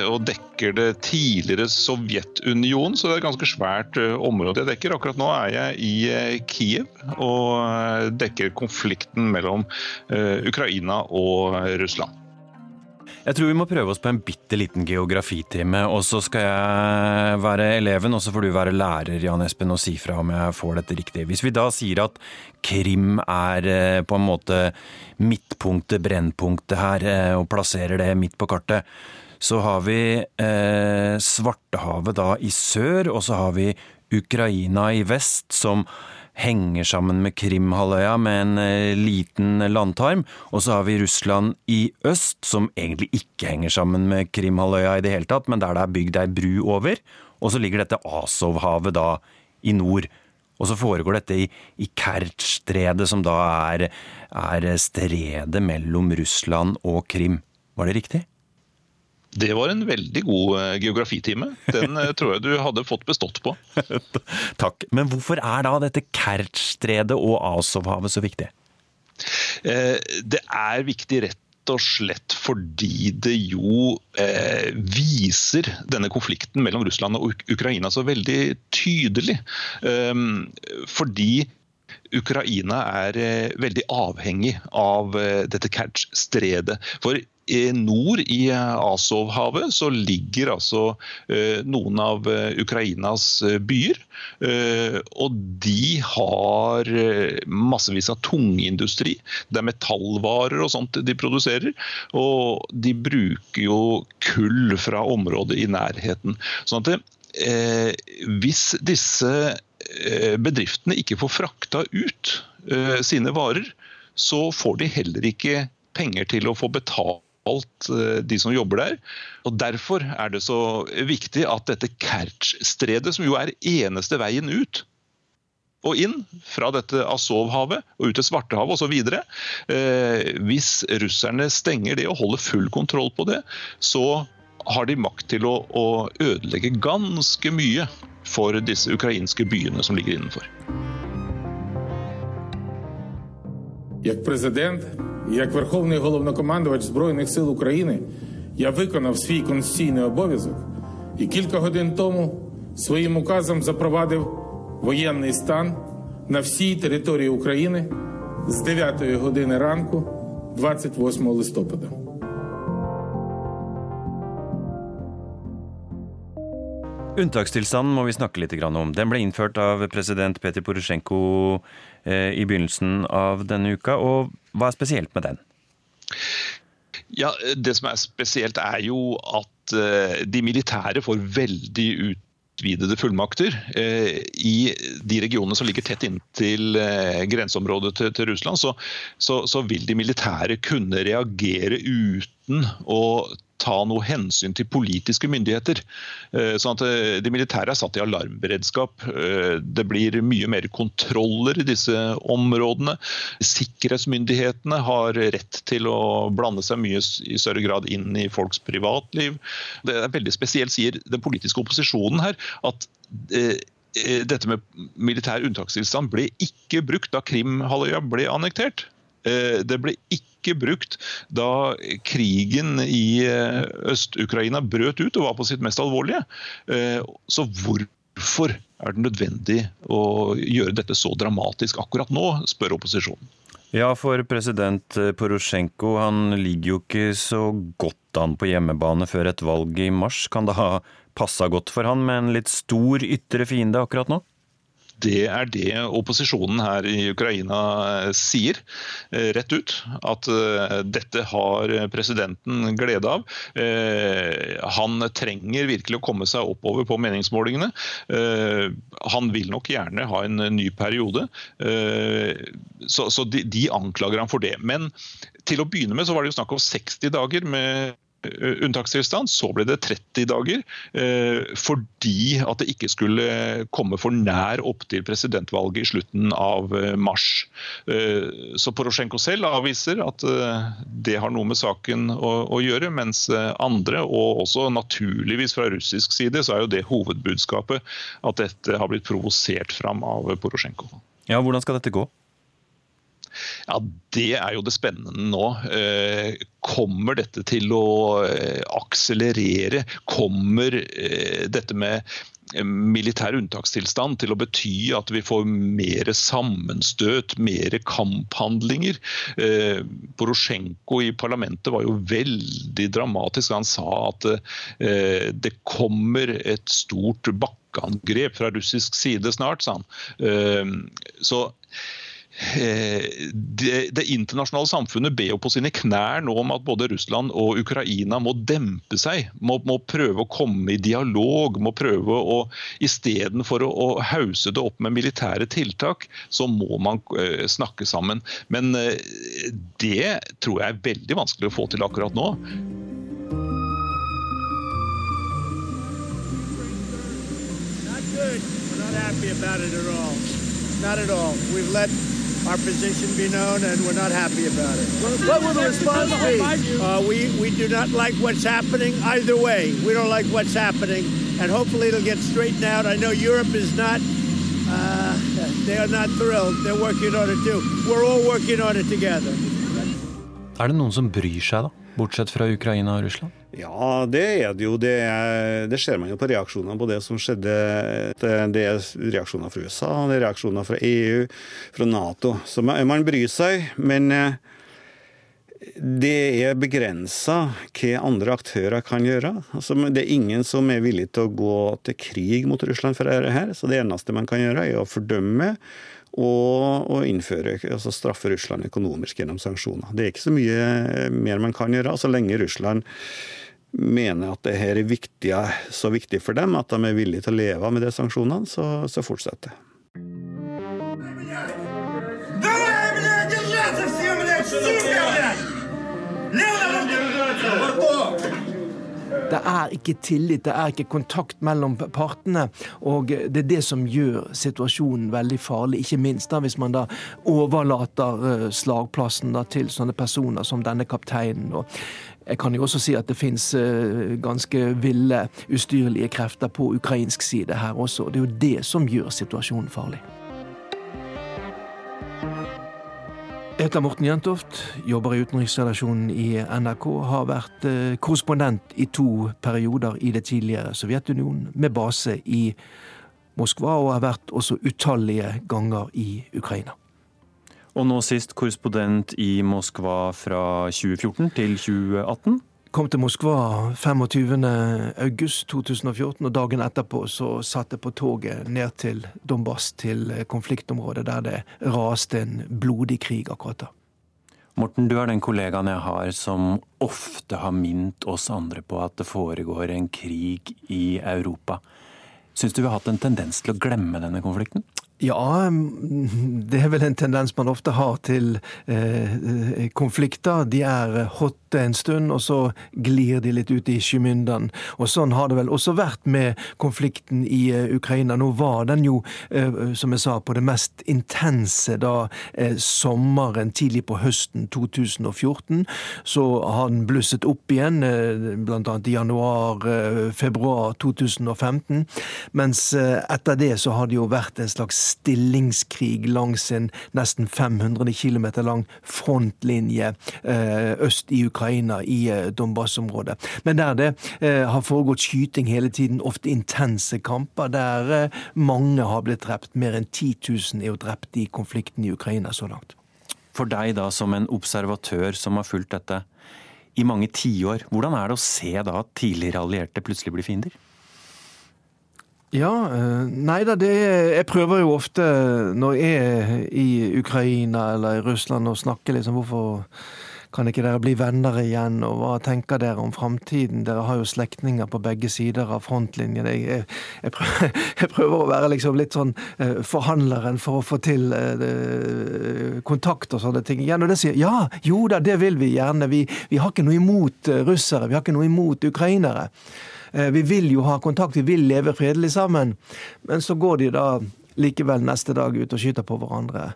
og dekker det tidligere Sovjetunionen, så det er et ganske svært område jeg dekker. Akkurat nå er jeg i Kiev og dekker konflikten mellom Ukraina og Russland. Jeg tror vi må prøve oss på en bitte liten geografitime, og så skal jeg være eleven, og så får du være lærer, Jan Espen, og si fra om jeg får dette riktig. Hvis vi da sier at Krim er eh, på en måte midtpunktet, brennpunktet her, eh, og plasserer det midt på kartet, så har vi eh, Svartehavet da i sør, og så har vi Ukraina i vest, som henger sammen med Krimhalvøya med en eh, liten landtarm. Og så har vi Russland i øst, som egentlig ikke henger sammen med Krimhalvøya i det hele tatt, men der det er bygd ei bru over. Og så ligger dette Azovhavet da i nord. Og så foregår dette i, i Kertsjstredet, som da er, er stredet mellom Russland og Krim. Var det riktig? Det var en veldig god eh, geografitime. Den eh, tror jeg du hadde fått bestått på. Takk. Men hvorfor er da dette Kertsjstredet og Azovhavet så viktig? Eh, det er viktig rett og slett fordi det jo eh, viser denne konflikten mellom Russland og Ukraina så veldig tydelig. Um, fordi Ukraina er eh, veldig avhengig av eh, dette Kertsj-stredet. For nord i Asovhavet Azovhavet så ligger altså noen av Ukrainas byer. Og de har massevis av tungindustri. Det er metallvarer og sånt de produserer. Og de bruker jo kull fra området i nærheten. Sånn at hvis disse bedriftene ikke får frakta ut sine varer, så får de heller ikke penger til å få betalt alt eh, de som jobber der. Og Derfor er det så viktig at dette Kertsj-stredet, som jo er eneste veien ut og inn fra dette Azov-havet og ut til Svartehavet osv. Eh, hvis russerne stenger det og holder full kontroll på det, så har de makt til å, å ødelegge ganske mye for disse ukrainske byene som ligger innenfor. Jeg president як Верховний головнокомандувач Збройних сил України, я виконав свій конституційний обов'язок і кілька годин тому своїм указом запровадив воєнний стан на всій території України з 9 години ранку 28 листопада. Unntakstilstanden må vi snakke litt om. Den ble innført av president Peter Porosjenko i begynnelsen av denne uka. og Hva er spesielt med den? Ja, Det som er spesielt, er jo at eh, de militære får veldig ut utvidede fullmakter. Eh, I de regionene som ligger tett inntil eh, grenseområdet til Russland, så, så, så, vil de militære kunne reagere uten å ta noe hensyn til politiske myndigheter. Eh, sånn at eh, De militære er satt i alarmberedskap. Eh, det blir mye mer kontroller i disse områdene. Sikkerhetsmyndighetene har rett til å blande seg mye i større grad inn i folks privatliv. Det er veldig spesielt, sier den politiske opposisjonen her, at dette med militær unntakstilstand ble ikke brukt da Krim-halvøya ble annektert. Det ble ikke ikke brukt da krigen i eh, Øst-Ukraina brøt ut og var på sitt mest alvorlige. Eh, så hvorfor er det nødvendig å gjøre dette så dramatisk akkurat nå, spør opposisjonen. Ja, for president Porosjenko han ligger jo ikke så godt an på hjemmebane før et valg i mars. Kan det ha passa godt for han med en litt stor ytre fiende akkurat nå? Det er det opposisjonen her i Ukraina eh, sier, eh, rett ut. At eh, dette har presidenten glede av. Han trenger virkelig å komme seg oppover på meningsmålingene. Han vil nok gjerne ha en ny periode. Så de anklager ham for det. Men til å begynne med så var det jo snakk om 60 dager med unntakstilstand. Så ble det 30 dager eh, fordi at det ikke skulle komme for nær opp til presidentvalget i slutten av eh, mars. Så Porosjenko selv avviser at det har noe med saken å, å gjøre, mens andre, og også naturligvis fra russisk side, så er jo det hovedbudskapet at dette har blitt provosert fram av Porosjenko. Ja, Hvordan skal dette gå? Ja, Det er jo det spennende nå. Eh, kommer dette til å eh, akselerere? Kommer eh, dette med militær unntakstilstand til å bety at vi får mer sammenstøt, mer kamphandlinger. Porosjenko i parlamentet var jo veldig dramatisk. Han sa at det kommer et stort bakkeangrep fra russisk side snart, sa han. Så det, det, internasjonale samfunnet ber jo på sine knær nå om at både Russland og Ukraina må dempe seg. Må, må prøve å komme i dialog. må prøve å Istedenfor å, å hause det opp med militære tiltak, så må man uh, snakke sammen. Men uh, det tror jeg er veldig vanskelig å få til akkurat nå. Not good. We're not happy about it at all. Not at all. We've let our position be known, and we're not happy about it. What will the response be? Uh, we, we do not like what's happening either way. We don't like what's happening, and hopefully it'll get straightened out. I know Europe is not. Uh, they are not thrilled. They're working on it too. We're all working on it together. Er det noen som bryr seg, da? Bortsett fra Ukraina og Russland? Ja, det er det jo. Det, det ser man jo på reaksjonene på det som skjedde. Det er reaksjoner fra USA, det er reaksjoner fra EU, fra Nato. Så man bryr seg. Men eh, det er begrensa hva andre aktører kan gjøre. Altså, det er ingen som er villig til å gå til krig mot Russland for dette. Så det eneste man kan gjøre, er å fordømme og, og innføre, altså straffe Russland økonomisk gjennom sanksjoner. Det er ikke så mye mer man kan gjøre, så lenge Russland mener at det her er viktig, så viktig for dem at de er villige til å leve med de sanksjonene, så, så fortsetter det. Det er ikke tillit, det er ikke kontakt mellom partene. Og det er det som gjør situasjonen veldig farlig, ikke minst da hvis man da overlater eh, slagplassen da til sånne personer som denne kapteinen. Og jeg kan jo også si at det fins eh, ganske ville, ustyrlige krefter på ukrainsk side her også. Det er jo det som gjør situasjonen farlig. Jeg heter Morten Jentoft, jobber i utenriksredaksjonen i NRK. Har vært eh, korrespondent i to perioder i det tidligere Sovjetunionen, med base i Moskva, og har vært også utallige ganger i Ukraina. Og nå sist korrespondent i Moskva fra 2014 til 2018 kom til Moskva 25.8.2014, og dagen etterpå så satt jeg på toget ned til Donbass, til konfliktområdet der det raste en blodig krig akkurat da. Morten, du er den kollegaen jeg har som ofte har minnet oss andre på at det foregår en krig i Europa. Syns du vi har hatt en tendens til å glemme denne konflikten? Ja, det er vel en tendens man ofte har til eh, konflikter. De er hot en stund, og så glir de litt ut i skymyndan. Og sånn har det vel også vært med konflikten i uh, Ukraina. Nå var den jo, eh, som jeg sa, på det mest intense da uh, sommeren tidlig på høsten 2014. Så har den blusset opp igjen, blant annet i januar-februar 2015. Mens etter det så har det jo vært en slags stillingskrig langs en nesten 500 km lang frontlinje øst i Ukraina, i Donbas-området. Men der det har foregått skyting hele tiden, ofte intense kamper, der mange har blitt drept. Mer enn 10 000 er jo drept i konflikten i Ukraina så langt. For deg da, som en observatør som har fulgt dette i mange tiår, hvordan er det å se da at tidligere allierte plutselig blir fiender? Ja, nei da, det Jeg prøver jo ofte når jeg er i Ukraina eller i Russland og snakker liksom hvorfor kan ikke dere bli venner igjen, og hva tenker dere om framtiden? Dere har jo slektninger på begge sider av frontlinjen. Jeg, jeg, jeg, prøver, jeg prøver, å være liksom litt sånn eh, forhandleren for å få til eh, kontakt og sånne ting. Igjen, og det sier ja, jo da, det vil vi gjerne. Vi, vi har ikke noe imot russere, vi har ikke noe imot ukrainere. Vi vil jo ha kontakt, vi vil leve fredelig sammen. Men så går de da likevel neste dag ut og skyter på hverandre.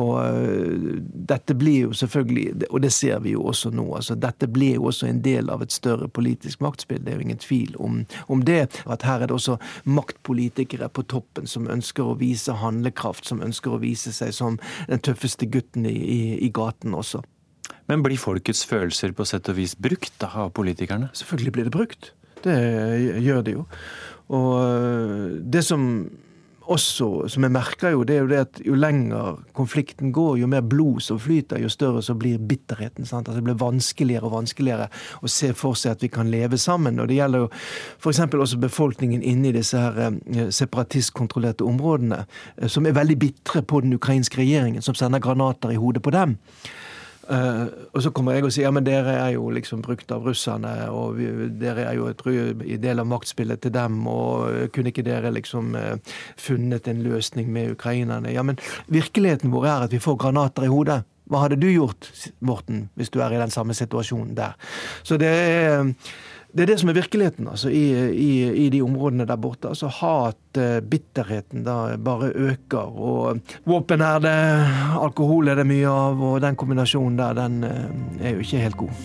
Og uh, dette blir jo selvfølgelig, og det ser vi jo også nå, altså dette blir jo også en del av et større politisk maktspill. Det er jo ingen tvil om, om det. At her er det også maktpolitikere på toppen som ønsker å vise handlekraft, som ønsker å vise seg som den tøffeste gutten i, i, i gaten også. Men blir folkets følelser på sett og vis brukt da, av politikerne? Selvfølgelig blir det brukt. Det gjør det jo. Og det som også, som jeg merker jo, det er jo det at jo lenger konflikten går, jo mer blod som flyter, jo større så blir bitterheten. Sant? Altså det blir vanskeligere og vanskeligere å se for seg at vi kan leve sammen. Og det gjelder jo f.eks. også befolkningen inne i disse her separatistkontrollerte områdene, som er veldig bitre på den ukrainske regjeringen, som sender granater i hodet på dem. Uh, og så kommer jeg og sier ja, men dere er jo liksom brukt av russerne, og vi, dere er jo et del av maktspillet til dem, og kunne ikke dere liksom uh, funnet en løsning med ukrainerne? Ja, men virkeligheten vår er at vi får granater i hodet. Hva hadde du gjort, Morten, hvis du er i den samme situasjonen der? Så det er det er det som er virkeligheten altså, i, i, i, de områdene der borte. Altså Hat, bitterheten, da bare øker. Og våpen er det, alkohol er det mye av, og den kombinasjonen der, den er jo ikke helt god.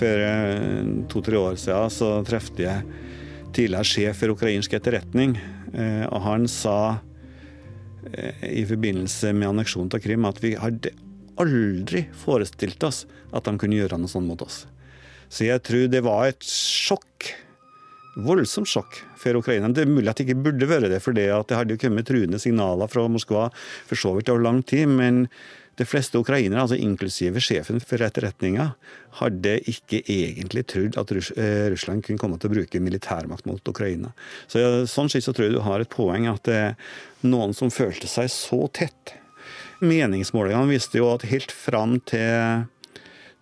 For to-tre år siden så trefte jeg tidligere sjef for ukrainsk etterretning, og han sa i forbindelse med anneksjonen av Krim at vi hadde aldri forestilt oss at de kunne gjøre noe sånt mot oss. Så jeg tror det var et sjokk. Voldsomt sjokk for Ukraina. Det er mulig at det ikke burde være det, for det, det hadde kommet truende signaler fra Moskva for så vidt over lang tid. Men de fleste ukrainere, altså inklusive sjefen for etterretninga, hadde ikke egentlig trodd at Russland kunne komme til å bruke militærmakt mot Ukraina. Så Sånn sett så tror jeg du har et poeng at er noen som følte seg så tett Meningsmålingene viste jo at helt fram til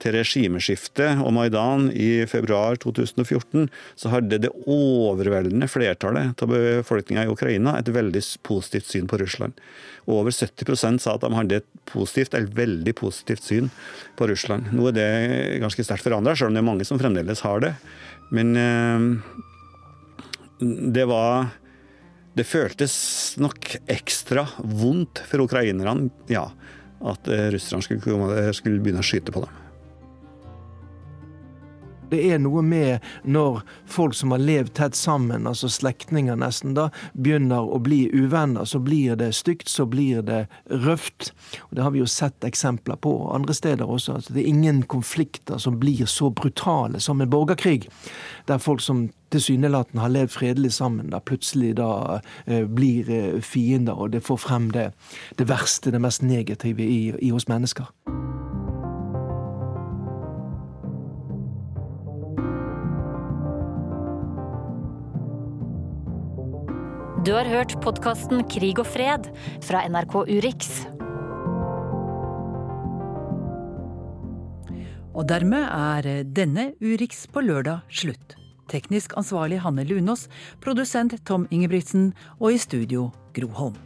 til regimeskiftet og Maidan i februar 2014, så hadde det overveldende flertallet av befolkninga i Ukraina et veldig positivt syn på Russland. Over 70% sa at de hadde et positivt eller veldig positivt syn på Russland. Nå er det ganske sterkt forandra, selv om det er mange som fremdeles har det. Men eh, det var Det føltes nok ekstra vondt for ukrainerne, ja, at eh, russerne skulle, skulle begynne å skyte på dem. Det er noe med når folk som har levd tett sammen, altså slektninger nesten, da, begynner å bli uvenner. Så blir det stygt, så blir det røft. Og Det har vi jo sett eksempler på andre steder også. Altså, det er ingen konflikter som blir så brutale som en borgerkrig. Der folk som tilsynelatende har levd fredelig sammen, da plutselig da eh, blir eh, fiender, og det får frem det, det verste, det mest negative i, i oss mennesker. Du har hørt podkasten Krig og fred fra NRK Urix. Og dermed er denne Urix på lørdag slutt. Teknisk ansvarlig Hanne Lunås, produsent Tom Ingebrigtsen og i studio Gro Holm.